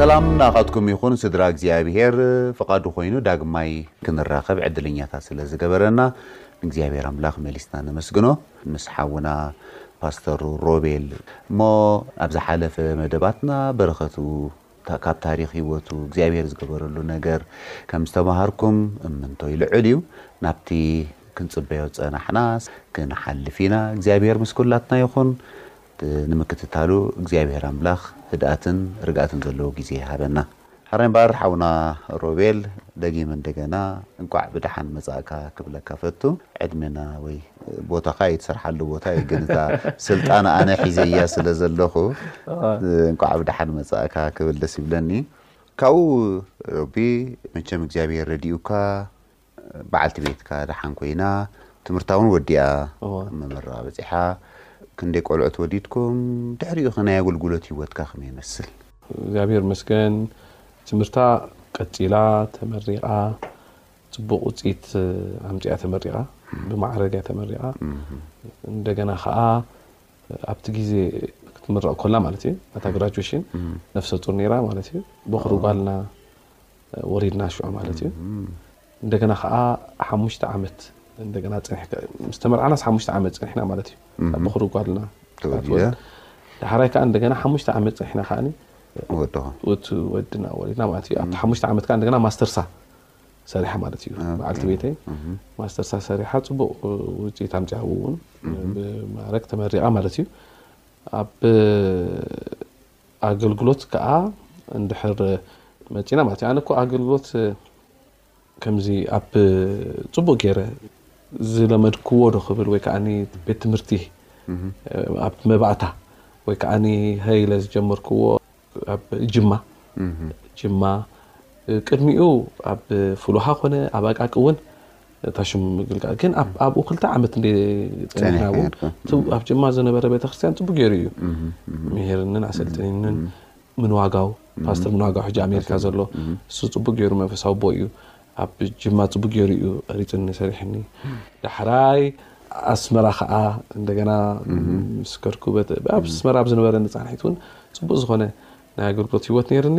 ሰላም ናኻትኩም ይኹን ስድራ እግዚኣብሄር ፍቓዱ ኮይኑ ዳግማይ ክንራኸብ ዕድለኛታት ስለ ዝገበረና ንእግዚኣብሄር ኣምላኽ መሊስና ነመስግኖ። ምስ ሓውና ፓስተር ሮቤል እሞ ኣብ ዝሓለፈ መደባትና በረኸቱ ካብ ታሪኽ ህይወቱ እግዚኣብሔር ዝገበረሉ ነገር ከም ዝተማሃርኩም እምንቶይ ልዑል እዩ ናብቲ ክንጽበዮ ዝጸናሕና ክንሓልፍ ኢና እግዚኣብሔር ምስ ኩላትና ይኹን ንምክትታሉ እግዚኣብሔር ኣምላኽ ህድኣትን ርግኣትን ዘለዎ ግዜ ይሃበና ሕራይ እምበኣር ሓውና ሮቤል ደጊመ እንደገና እንቋዕ ብደሓን መጻእካ ክብለካ እፈቱ። ዕድመና ወይ ቦታኻ እዩ ትሰርሓሉ ቦታ እዩ ግን እታ ስልጣን ኣነ ሒዘያ ስለ ዘለኹ እንቋዕ ብደሓን መጻእካ ክብል ደስ ይብለኒ። ካብኡ ሮቢ መቸም እግዚኣብሄር ረዲኡካ በዓልቲ ቤትካ ደሓን ኮይና ትምህርታውን ወዲኣ መመረቓ በፂሓ ክንደይ ቆልዑት ወዲድኩም ድሕሪኡ ከ ናይ ኣገልግሎት ሂወትካ ከመይ ይመስል? እግዚኣብሔር ይመስገን ትምህርታ ቀፂላ ተመሪቓ ፅቡቕ ውፅኢት ኣምፂኣ ተመሪቓ ብማዕረግ እያ ተመሪቓ እንደገና ከዓ ኣብቲ ግዜ ክትምረቕ ኮላ ማለት እዩ ኣታ ግራጁዌሽን ነፍሰ ጡር ነይራ ማለት እዩ ቦኽሪ ጓልና ወሪድና ሽዑ ማለት እዩ እንደገና ከዓ ሓሙሽተ ዓመት እንደገና ፅንሕ ምስ ተመርዓናስ ሓሙሽተ ዓመት ፅንሕና ማለት እዩ ካብ ብክሪ ጓልና ዳሕራይ ከዓ እንደገና ሓሙሽተ ዓመት ፅንሕና ከዓ እቲ ወድና ወሪድና ማለት እዩ ኣብቲ ሓሙሽተ ዓመት ከዓ እንደገና ማስተርሳ ሰሪሓ ማለት እዩ በዓልቲ ቤተይ ማስተርሳ ሰሪሓ ፅቡቅ ውፅኢት ኣምፅኣ እውን ብማዕረግ ተመሪቃ ማለት እዩ ኣብ ኣገልግሎት ከኣ እንድሕር መጺና ማለት እዩ። ኣነ እኮ ኣገልግሎት ከምዚ ኣብ ጽቡቅ ገይረ ዝለመድክዎ ዶ ክብል ወይ ከኣ ቤት ትምህርቲ ኣብ መባእታ ወይ ከዓ ሃይለ ዝጀመርክዎ ኣብ ጅማ ጅማ ቅድሚኡ ኣብ ፍሉሃ ኮነ ኣብ ኣቃቂ እውን እታ ሽምግል ከኣ ግን ኣብ- ኣብኡ ክልተ ዓመት እንደ ጸኒሕና እውን ጸኒሕና እቲ ኣብ ጅማ ዝነበረ ቤተክርስትያን ጽቡቅ ገይሩ እዩ ምሂርንን ኣሰልጥኒንን ምንዋጋው ፓስተር ምንዋጋው ሕጂ ኣሜሪካ ዘሎ እሱ ጽቡቅ ገይሩ መንፈሳዊ ኣቦ እዩ ኣብ ጅማ ጽቡቅ ገይሩ እዩ ቀሪጽኒ ሰሪሕኒ ዳሕራይ ኣስመራ ከዓ እንደገና ምስ ከድኩ በት- ኣብ ኣስመራ ኣብ ዝነበረኒ ጻንሒት እውን ጽቡቅ ዝኾነ ናይ ኣገልግሎት ህይወት ነይርኒ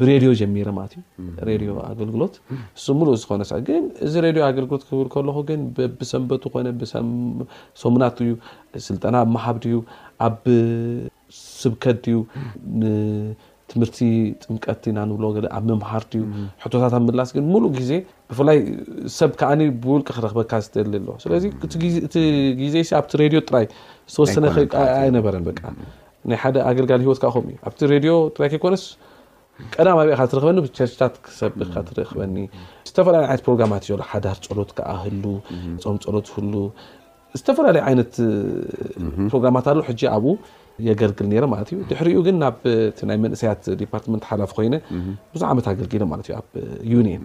ብሬድዮ ጀሚረ ማለት እዩ ሬድዮ ኣገልግሎት እሱ ሙሉእ ዝኾነ ሰ ግን እዚ ሬድዮ ኣገልግሎት ክብል ከለኹ ግን ብሰንበቱ ኮነ ብሰሙናት እዩ ስልጠና ኣብ መሃብ ድዩ ኣብ ስብከት ድዩ ትምህርቲ ጥምቀት ኢና ንብሎ ገለ ኣብ ምምሃር ድዩ ሕቶታት ኣብ ምላስ ግን ሙሉእ ግዜ ብፍላይ ሰብ ከዓ ብውልቂ ክረክበካ ዝደሊ ኣሎ ስለዚ እቲ ግዜ ኣብቲ ሬድዮ ጥራይ ዝተወሰነ ኣይነበረን በቃ ናይ ሓደ ኣገልጋሊ ህይወት ከዓ ከምኡ እዩ ኣብቲ ሬድዮ ጥራይ ከይኮነስ ቀዳም ኣብያ ካብ ትረክበኒ ብቸርችታት ክሰብክ ካብ ትረክበኒ ዝተፈላለዩ ዓይነት ፕሮግራማት እዩ ዘሎ ሓዳር ፀሎት ከዓ ህሉ ፆም ፀሎት ህሉ ዝተፈላለዩ ዓይነት ፕሮግራማት ኣሎ ሕጂ ኣብኡ የገልግል ነይረ ማለት እዩ ድሕሪኡ ግን ናብ ናይ መንእሰያት ዲፓርትመንት ሓላፊ ኮይነ ብዙ ዓመት ኣገልጊለ ማለት እዩ ኣብ ዩኒየን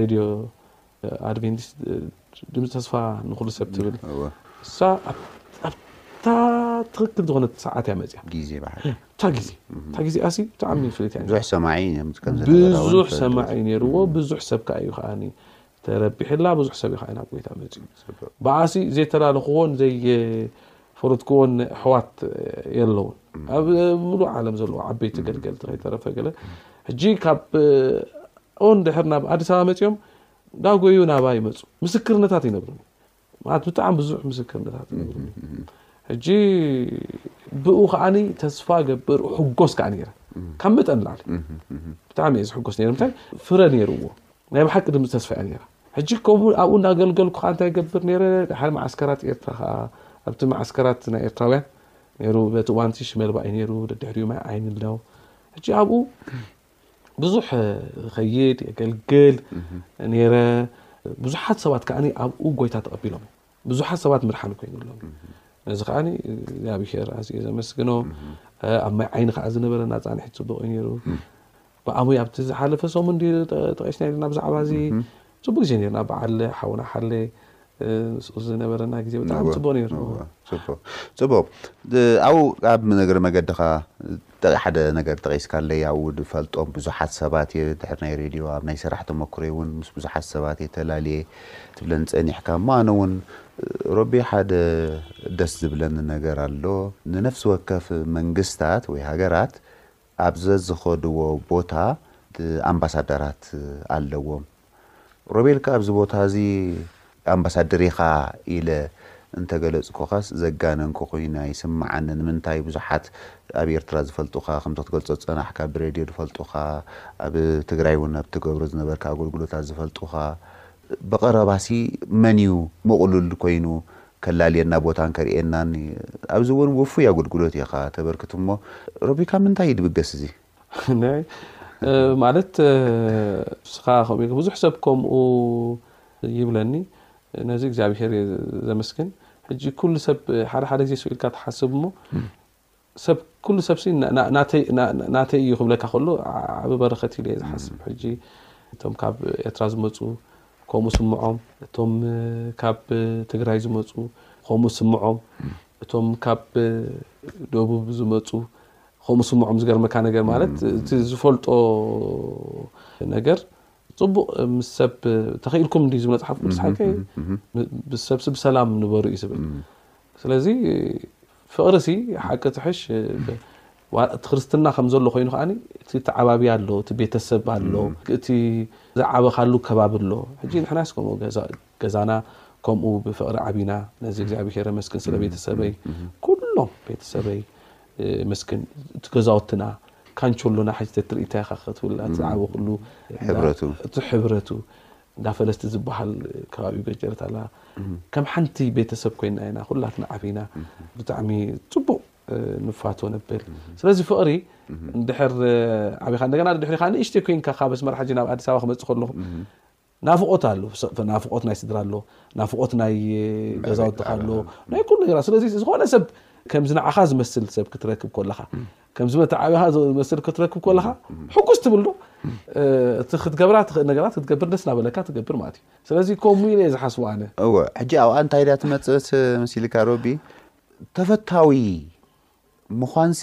ሬድዮ ኣድቨንቲስት ድምፂ ተስፋ ንኩሉ ሰብ ትብል እሳ ኣብታ ትክክል ዝኾነት ሰዓት እያ መፅያ ግዜ በሓቂ እታ ግዜ እታ ግዜ ኣሲ ብጣዕሚ ፍልት እያ ብዙሕ ሰማዒ እዮም ከም ዝነበራ እውን ብዙሕ ይፈልጡ። ሰማዒ እዩ ነይርዎ ብዙሕ ሰብ ከዓ እዩ ከዓኒ ተረቢሕላ ብዙሕ ሰብ እዩ ከዓ ናብ ጎይታ መፅዩ ጽቡቅ። ብዓሲ ዘይተላለኽዎን ዘይ ፈሩትክዎን ኣሕዋት የለውን ኣብ ምሉእ ዓለም ዘለዎ ዓበይቲ ገልገልቲ ከይተረፈ ገለ ሕጂ ካብ ኦን ድሕር ናብ ኣዲስ ኣበባ መፅኦም ዳጎዩ ናባ ይመፁ ምስክርነታት ይነግሩኒ ማለት ብጣዕሚ ብዙሕ ምስክርነታት ይነግሩኒ ሕጂ ብኡ ከዓኒ ተስፋ ገብር ሕጎስ ከዓ ነይረ ካብ መጠን ላዕሊ ብጣዕሚ እየ ዝሕጎስ ነይረ ምንታይ ፍረ ነይርዎ ናይ ብሓቂ ድምጺ ተስፋ እያ ነይራ። ሕጂ ከምኡ ኣብኡ እናገልገልኩ ከዓ እንታይ ይገብር ነይረ ሓደ መዓስከራት ኤርትራ ከዓ ኣብቲ መዓስከራት ናይ ኤርትራውያን ነይሩ በቲ እዋን እቲ ሽመልባ እዩ ነይሩ ደድሕሪኡ ማይ ዓይኒ ኣለው ሕጂ ኣብኡ ብዙሕ ኸይድ የገልግል ነይረ ብዙሓት ሰባት ከዓ ኣብኡ ጎይታ ተቐቢሎም ብዙሓት ሰባት ምድሓን ኮይኑሎም ነዚ ከዓ እግዚኣብሔር ኣዝየ ዘመስግኖ ኣብ ማይ ዓይኒ ከዓ ዝነበረ ናፃንሒት ፅቡቅ እዩ ነይሩ ብኣሙይ ኣብቲ ዝሓለፈ ሰሙን ጠቂስና ኢልና ብዛዕባ እዚ ፅቡቅ ግዜ ነርና በዓል ሓውና ሓለ ንስኡ ዝነበረና ግዜ ብጣዕሚ ፅቡቅ ነይሩ ፅቡቅ ኣብኡ ኣብ ነገረ መገድካ ደቒ ሓደ ነገር ጠቒስካለይ ኣብኡ ዝፈልጦም ብዙሓት ሰባት እየ ድሕሪ ናይ ሬድዮ ኣብ ናይ ስራሕ ተመክሮይ እውን ምስ ብዙሓት ሰባት እየ ተላልየ ትብለኒ ጸኒሕካ እሞ ኣነ እውን ሮቢ ሓደ ደስ ዝብለኒ ነገር ኣሎ ንነፍሲ ወከፍ መንግስታት ወይ ሃገራት ኣብ ዘዝኸድዎ ቦታ ኣምባሳደራት ኣለዎም ሮቤልካ ኣብዚ ቦታ እዚ ኣምባሳደር ኢኻ ኢለ እንተገለጽኩኻስ ዘጋነንኩ ኮይኑ ኣይስምዓንን ንምንታይ ብዙሓት ኣብ ኤርትራ ዝፈልጡኻ ከምቲ ክትገልጾ ዝጸናሕካ ብሬድዮ ዝፈልጡኻ ኣብ ትግራይ ውን ኣብ ትገብሮ ዝነበርካ ኣጎልጉሎታት ዝፈልጡኻ ብቐረባሲ መን እዩ ምቕሉል ኮይኑ ከላልየና ቦታን ከርእየናን ኣብዚ ውን ውፉይ ኣጎልጉሎት ኢኻ ተበርክት እሞ ሮቢካ ምንታይ እዩ ድብገስ እዚ ማለት ንስኻ ከምኡ ኢልካ ብዙሕ ሰብ ከምኡ ይብለኒ ነዚ እግዚኣብሄር እየ ዘመስግን ሕጂ ኩሉ ሰብ ሓደ ሓደ ግዜ ስኡ ኢልካ ትሓስብ እሞ ሰብ ኩሉ ሰብ ናተይ እዩ ክብለካ ከሎ ዓብ በረከት ኢለ እየ ዝሓስብ ሕጂ እቶም ካብ ኤርትራ ዝመፁ ከምኡ ስምዖም እቶም ካብ ትግራይ ዝመፁ ከምኡ ስምዖም እቶም ካብ ደቡብ ዝመፁ ከምኡ ዝስምዖም ዝገርመካ ነገር ማለት እቲ ዝፈልጦ ነገር ፅቡቅ ምስ ሰብ ተኺኢልኩም እንዲ ዝብ መፅሓፍ ቅዱስ ሓቂ ብሰብሲ ብሰላም ንበሩ እዩ ዝብል ስለዚ ፍቅሪ ሲ ሓቂ ትሕሽ እቲ ክርስትና ከም ዘሎ ኮይኑ ከዓ እቲ ተዓባብያ ኣሎ እቲ ቤተሰብ ኣሎ እቲ ዝዓበኻሉ ከባቢ ኣሎ ሕጂ ንሕና ስከምኡ ገዛና ከምኡ ብፍቅሪ ዓቢና ነዚ እግዚኣብሄር ኣመስግን ስለ ቤተሰበይ ኩሎም ቤተሰበይ መስኪን እቲ ገዛውትና ካንቸሎና ሕጂ ተትርኢ ታይ ኢኻ ክትብል ኣቲ ዝዓበኹሉ ሕብረቱ እቲ ሕብረቱ እንዳ ፈለስቲ ዝበሃል ከባቢ ገጀረት ኣላ ከም ሓንቲ ቤተሰብ ኮይና ኢና ኩላትና ዓቢና ብጣዕሚ ጽቡቕ ንፋቶ ነበር ስለዚ ፍቕሪ እንድሕር ዓቢኻ እንደገና ድሕሪ ከኣ ንእሽተይ ኮይንካ ካብ ኣስመራ ሕጂ ናብ ኣዲስ ኣበባ ክመጽእ ከለኹ ናፍቆት ኣሎ ናፍቆት ናይ ስድራ ኣሎ ናፍቆት ናይ ገዛውትኻ ኣሎ ናይ ኩሉ ነገራት ስለዚ ዝኾነ ሰብ ከምዚ ንዓኻ ዝመስል ሰብ ክትረክብ ኮለኻ ከምዚ መተዓብኻ ዝመስል ክትረክብ ኮለኻ ሕጉስ ትብል ዶ እቲ ክትገብራ ትኽእል ነገራት ክትገብር ደስ ናበለካ ትገብር ማለት እዩ ስለዚ ከምኡ ኢለ ዝሓስቡ ኣነ እወ ሕጂ ኣብኣ እንታይ ድያ ትመፅእ ምስ ኢልካ ሮቢ ተፈታዊ ምዃንሲ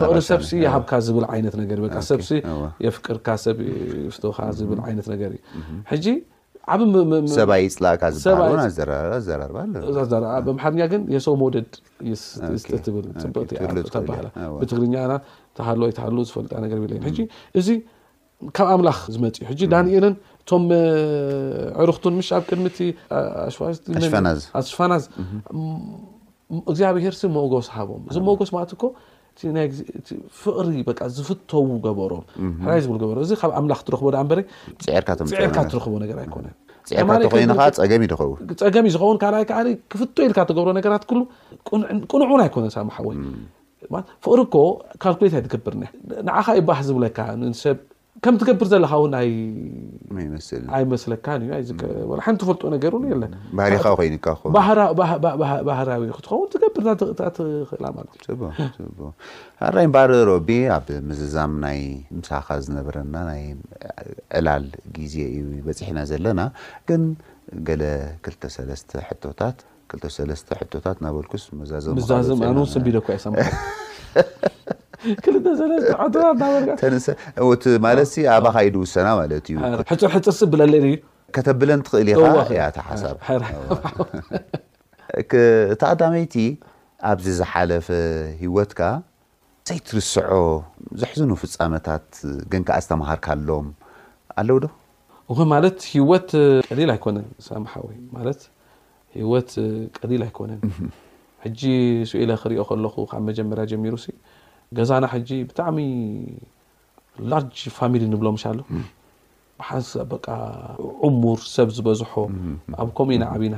ፍቅሪ ሰብሲ ይሃብካ ዝብል ዓይነት ነገር እዩ ሰብሲ የፍቅርካ ሰብ ይፍቶካ ዝብል ዓይነት ነገር እዩ ሕጂ ዓብ ሰብ ኣይፅላእካ ዝበሃል እውን ኣዘራርባ ኣሎ በምሓርኛ ግን የሰው መውደድ ትብል ፅብቅቲ እያ ተባህላ ብትግርኛና ተሃሉ ኣይተሃሉ ዝፈልጣ ነገር የለን ሕጂ እዚ ካብ ኣምላኽ ዝመጽዩ ሕጂ ዳንኤልን እቶም ዕርኽቱን ምሽ ኣብ ቅድሚ እቲ ኣሽፋናዝ እግዚኣብሄር ሲ መጎስ ሃቦም እዚ መጎስ ማለት እኮ ፍቕሪ በቃ ዝፍተው ገበሮም ሕራይ ዝብል ገበሮ እዚ ካብ ኣምላኽ ትረኽቦ ዳኣ እምበረ ፅዒርካ ትረኽቦ ነገር ኣይኮነ ፅዒርካ ተኮይኑ ከዓ ፀገም እዩ ዝኸውን ፀገም እዩ ዝኸውን ካልኣይ ከዓ ክፍቶ ኢልካ ተገብሮ ነገራት ኩሉ ቅኑዕ እውን ኣይኮነ ሳማ ሓወይ ፍቅሪ እኮ ካልኩሌት ኣይትገብርን እያ ንዓኻ እዩ ባህ ዝብለካ ንሰብ ከም ትገብር ዘለካ እውን ኣይመስለካን እዩ ሓንቲ ትፈልጦ ነገር እውን የለን ባህሪኻ ኮይንካ ባህራዊ ክትኸውን ትገብር ትኽእላ ማለት እዩ ሃራይ እምበኣር ሮቢ ኣብ ምዝዛም ናይ ምሳኻ ዝነበረና ናይ ዕላል ግዜ እዩ በፂሕና ዘለና ግን ገለ ክልተ ሰለስተ ሕቶታት ክልተ ሰለስተ ሕቶታት ናበልኩስ መዛዘሚ ምስ ዛዘም ቃል ኣነ እውን ወፂእና። ስቢለ እኮ እየ ሰማዕ ክልተ ሰለስተ ሕቶታት ናበልካ ተንሰ እቲ ማለት ሲ ኣባኻ እዩ ዝውሰና ማለት እዩ ሐረ፣ ሕፅር ሕፅር ስብ ብለለይ እዩ ከተብለን ትኽእል ኢኻ እዋኸ። እያ እቲ ሓሳብ ሐረ። ክ- እታ ቀዳመይቲ ኣብዚ ዝሓለፈ ሂወትካ ዘይትርስዖ ዘሕዝኑ ፍጻመታት ግን ከኣ ዝተማሃርካሎም ኣለዉ ዶ? እወ ማለት ሂወት ቀሊል ኣይኮነን ሳሚ ሓወይ ማለት ሂወት ቀሊል ኣይኮነን ሕጂ ሱኢለ ክሪኦ ከለኩ ካብ መጀመርያ ጀሚሩ ሲ ገዛና ሕጂ ብጣዕሚ ላርጅ ፋሚሊ ንብሎ ምሻሎ ብሓንሳብ በቃ ዕሙር ሰብ ዝበዝሖ ኣብ ከምኡ ኢና ዓቢና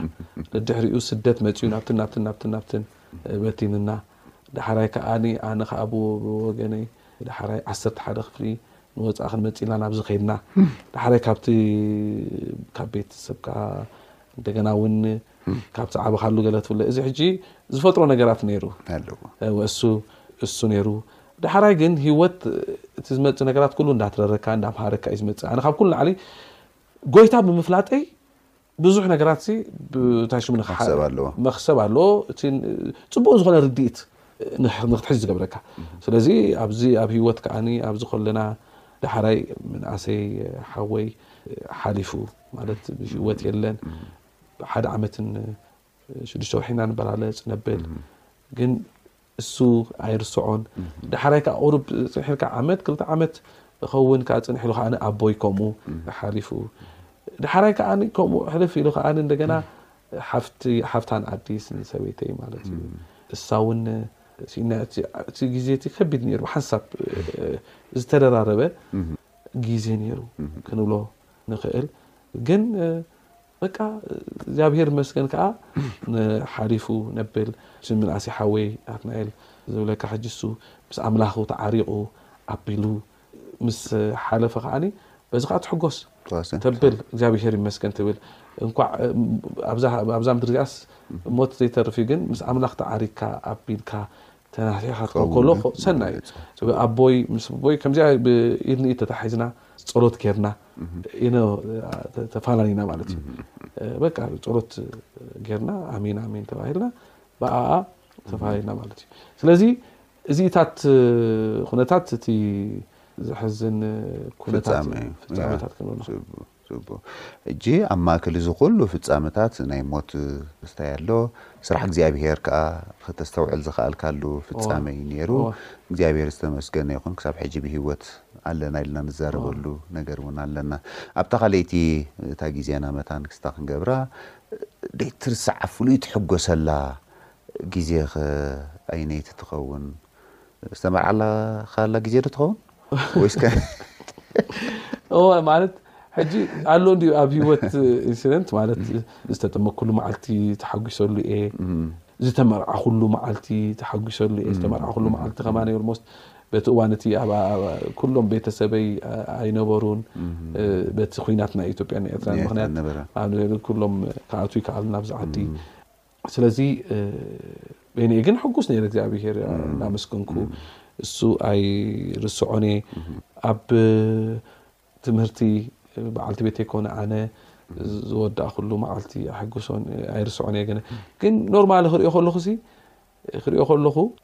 ደድሕሪኡ ስደት መጺኡ ናብትን ናብትን ናብትን ናብትን በቲንና ዳሕራይ ከኣ ኣነ ከኣ ብወገነይ ዳሕራይ ዓሰርተ ሓደ ክፍሊ ንወጻኢ ክንመጽ ኢልና ናብዚ ከድና ዳሕራይ ካብቲ ካብ ቤተሰብካ እንደገና ውን ካብቲ ዓበኻሉ ገለ ትብለ እዚ ሕጂ ዝፈጥሮ ነገራት ነይሩ እሱ እሱ ነይሩ ዳሓራይ ግን ሂወት እቲ ዝመፅእ ነገራት ኩሉ እንዳትረረካ እንዳምሃረካ እዩ ዝመፅእ ኣነ ካብ ኩሉ ንዓሊ ጎይታ ብምፍላጠይ ብዙሕ ነገራት ሲ ብታይ ሽሙ መክሰብ ኣለዎ እቲ ፅቡቅ ዝኾነ ርድኢት ንክትሕዝ ዝገብረካ ስለዚ ኣብዚ ኣብ ሂወት ከዓኒ ኣብዚ ከለና ዳሓራይ ምንእሰይ ሓወይ ሓሊፉ ማለት ብሂወት የለን ሓደ ዓመትን ሽዱሽተ ወርሒ ኢና ንበላለፅ ነብል ግን እሱ ኣይርስዖን ዳሕራይ ከዓ ቁሩብ ፅንሕ ኢልካ ዓመት ክልተ ዓመት እኸውን ከዓ ፅንሕ ኢሉ ከዓ ኣቦይ ከምኡ ሓሊፉ ዳሕራይ ከዓ ከምኡ ሕልፍ ኢሉ ከዓ እንደገና ሓፍታን ኣዲስ ሰበይተይ ማለት እዩ እሳ እውን እቲ ግዜ እቲ ከቢድ ነይሩ ሓንሳብ ዝተደራረበ ግዜ ነይሩ ክንብሎ ንክእል ግን በቃ እግዚኣብሄር ይመስገን ከኣ ሓሊፉ ነብል እቲ ምንኣሰይ ሓወይ ናትናኤል ዝብለካ ሕጂ እሱ ምስ ኣምላኩ ተዓሪቁ ኣቢሉ ምስ ሓለፈ ከኣ በዚ ከኣ ትሕጎስ ተብል እግዚኣብሄር ይመስገን ትብል እንኳዕ ኣብዛ ምድሪ እዚኣስ ሞት ዘይተርፍ እዩ ግን ምስ ኣምላክ ተዓሪግካ ኣቢልካ ተናሲሕካ ክትከውን ከሎ ሰናይ እዩ። ኣቦይ ምስ ኣቦይ ከምዚኣ ብኢድ ንኢድ ተታሒዝና ጸሎት ጌርና ኢነ ተፋላሊና ማለት እዩ። በቃ ጸሎት ጌርና ኣሜን ኣሜን ተባሂልና ብኣኣ ተፋላሊና ማለት እዩ። ስለዚ እዚታት ኩነታት እቲ ዘሕዝን ኩነታት ፍጻሜታት ክንብል ሕጂ ኣብ ማእከል እዚ ኩሉ ፍጻመታት ናይ ሞት ምስታይ ኣሎ ስራሕ እግዚኣብሄር ከኣ ከተስተውዕል ዝኸኣልካሉ ፍጻመ እዩ ነይሩ እግዚኣብሄር ዝተመስገነ ይኹን ክሳብ ሕጂ ብሂወት ኣለና ኢልና ንዛረበሉ ነገር እውን ኣለና ኣብታ ካልኣይቲ እታ ግዜና መታን ክስታ ክንገብራ ደይትርስዓ ፍሉይ ትሕጎሰላ ግዜ ከ ኣይነይቲ ትኸውን ዝተመርዓላካ ኣላ ግዜ ዶ ትኸውን ወይስ ከ እወ ማለት ሕጂ ኣሎ እንዲ ኣብ ሂወት ኢንሲደንት ማለት ዝተጠመኩሉ መዓልቲ ተሓጒሰሉ እየ ዝተመርዓኹሉ መዓልቲ ተሓጒሰሉ እየ ዝተመርዓኹሉ መዓልቲ ከማ ኦልሞስት በቲ እዋን እቲ ኩሎም ቤተሰበይ ኣይነበሩን በቲ ኩናት ናይ ኢትዮጵያ ኤርትራ ምክንያት ኩሎም ክኣትው ይከኣሉ ናብዚ ዓዲ ስለዚ በይነ ግን ሕጉስ ነይረ እግዚኣብሄር እናመስገንኩ እሱ ኣይርስዖን እየ ኣብ ትምህርቲ በዓልቲ ቤተይ ኮነ ኣነ ዝወዳእኩሉ መዓልቲ ኣይሕግሶን ኣይርስዖን እየ ግን ግን ኖርማሊ ክሪኦ ከለኹ ሲ ክሪኦ ከለኹ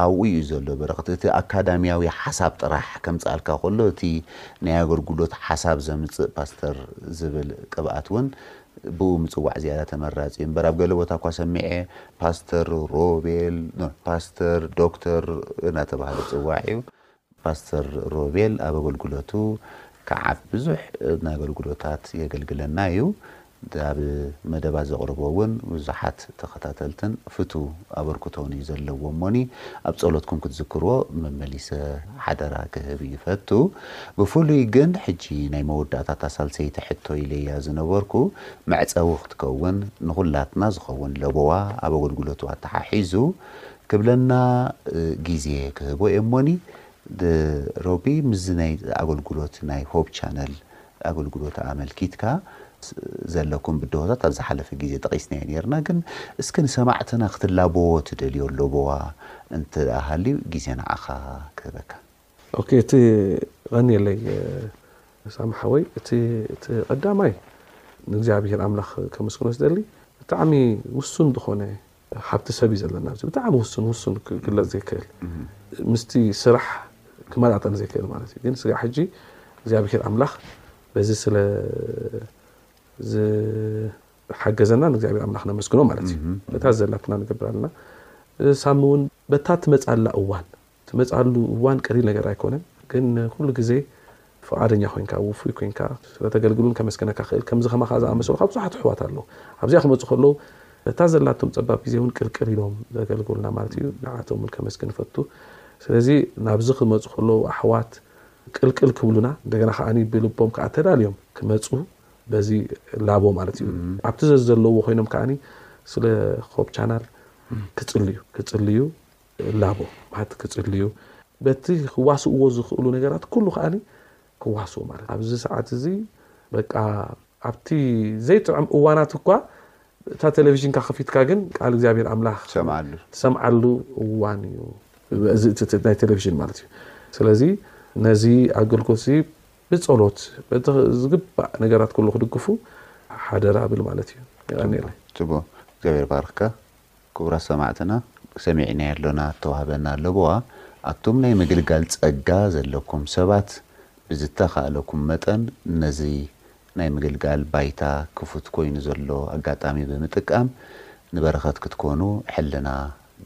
ኣብኡ እዩ ዘሎ በረኸት። እቲ ኣካዳሚያዊ ሓሳብ ጥራሕ ከምጽኣልካ ከሎ እቲ ናይ ኣገልግሎት ሓሳብ ዘምጽእ ፓስተር ዝብል ቅብኣት እውን ብኡ ምጽዋዕ ዝያዳ ተመራጺ እዩ እምበር ኣብ ገለ ቦታ እኳ ሰሚዐ ፓስተር ሮቤል ፓስተር ዶክተር እናተባህለ ዝጽዋዕ እዩ ፓስተር ሮቤል ኣብ ኣገልግሎቱ ክዓብ ብዙሕ ንኣገልግሎታት የገልግለና እዩ። ኣብ መደባት ዘቕርቦ እውን ብዙሓት ተኸታተልትን ፍቱው ኣበርክቶን እዩ ዘለዎ እሞኒ ኣብ ጸሎትኩም ክትዝክርዎ መመሊሰ ሓደራ ክህብ ይፈቱ። ብፍሉይ ግን ሕጂ ናይ መወዳእታ እታ ሳልሰይቲ ሕቶ ኢለያ ዝነበርኩ መዕጸዊ ክትከውን ንኹላትና ዝኸውን ለበዋ ኣብ ኣገልግሎቱ ኣተሓሒዙ ክብለና ግዜ ክህቦ ኤሞኒ ሮቢ ምስዚ ናይ ኣገልግሎት ናይ ሆፕ ቻነል ኣገልግሎት ኣመልኪትካ ዘለኩም ብድሆታት ኣብ ዝሓለፈ ግዜ ጠቂስናዮ ኔርና ግን እስኪ ንሰማዕትና ክትላበዎ ትደልዮ ለበዋ እንተ ሃልዩ ግዜ ንዓካ ክህበካ። ኦኬ እቲ የቐንየለይ ሳሚ ሓወይ እቲ እቲ ቀዳማይ ንእግዚኣብሄር ኣምላኽ ከመስግኖ ዝደሊ ብጣዕሚ ውሱን ዝኾነ ሃብቲ ሰብ እዩ ዘለና ኣብዚ ብጣዕሚ ውሱን ውሱን ክግለፅ ዘይክእል ምስቲ ስራሕ ክመጣጠን ዘይክእል ማለት እዩ ግን ስጋዕ ሕጂ እግዚኣብሔር ኣምላኽ በዚ ስለ ዝሓገዘና ንእግዚኣብሔር ኣምላኽ ነመስግኖ ማለት እዩ ነታ ዘላትና ንገብር ኣለና ሳሚ እውን በታ ትመፅኣላ እዋን ትመጽኣሉ እዋን ቀሊል ነገር ኣይኮነን ግን ኩሉ ግዜ ፍቓደኛ ኮይንካ ውፉይ ኮይንካ ስለተገልግሉን ከመስግነካ ክእል ከምዚ ከማኻ ዝኣመሰሉ ካብ ብዙሓት ኣሕዋት ኣለው ኣብዚኣ ክመጹ ከለው ነታ ዘላቶም ጸባብ ግዜ ውን ቅልቅል ኢሎም ዘገልግሉና ማለት እዩ ንዓቶም ውን ከመስግን እፈቱ ስለዚ ናብዚ ክመጹ ከለው ኣሕዋት ቅልቅል ክብሉና እንደገና ከኣ ብልቦም ከኣ ተዳልዮም ክመጹ በዚ ላቦ ማለት እዩ ኣብቲ ዘዘለዎ ኮይኖም ከኣ ስለ ኾብ ቻናል ክጽልዩ ክጽልዩ እላቦ ማለት ክጽልዩ በቲ ክዋስእዎ ዝኽእሉ ነገራት ኩሉ ከኣ ክዋስኡ ማለት ኣብዚ ሰዓት እዚ በቃ ኣብቲ ዘይጥዕም እዋናት እኳ እታ ቴሌቪዥንካ ከፊትካ ግን ቃል እግዚኣብሔር ኣምላኽ ትሰምዓሉ እዋን እዩ እዚ ናይ ቴሌቪዥን ማለት እዩ ስለዚ ነዚ ኣገልግሎት እዚ ብጸሎት በቲ ዝግባእ ነገራት ኩሉ ክድግፉ ሓደራ ብል ማለት እዩ ጽቡቅ እግዚኣብሔር ባርክካ ክቡራት ሰማዕትና ሰሚዕናዮ ኣሎና እተዋህበና ለበዋ ኣቱም ናይ ምግልጋል ጸጋ ዘለኩም ሰባት ብዝተኻእለኩም መጠን ነዚ ናይ ምግልጋል ባይታ ክፉት ኮይኑ ዘሎ ኣጋጣሚ ብምጥቃም ንበረኸት ክትኮኑ ሕልና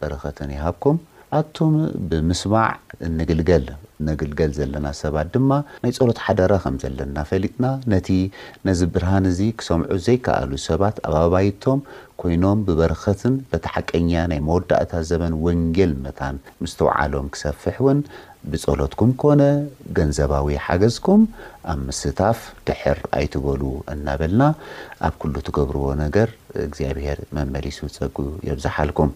በረኸትን ይሃብኩም። ኣቱም ብምስማዕ እንግልገል ነግልገል ዘለና ሰባት ድማ ናይ ጸሎት ሓደራ ከም ዘለና ፈሊጥና ነቲ ነዚ ብርሃን እዚ ክሰምዑ ዘይከኣሉ ሰባት ኣብ ኣባይቶም ኮይኖም ብበረኸትን በቲ ሓቀኛ ናይ መወዳእታ ዘበን ወንጌል መታን ምስትውዓሎም ክሰፍሕ ውን ብጸሎትኩም ኮነ ገንዘባዊ ሓገዝኩም ኣብ ምስታፍ ድሕር ኣይትበሉ እናበልና ኣብ ኩሉ ትገብርዎ ነገር እግዚኣብሔር መመሊሱ ጸግኡ የብዝሓልኩም።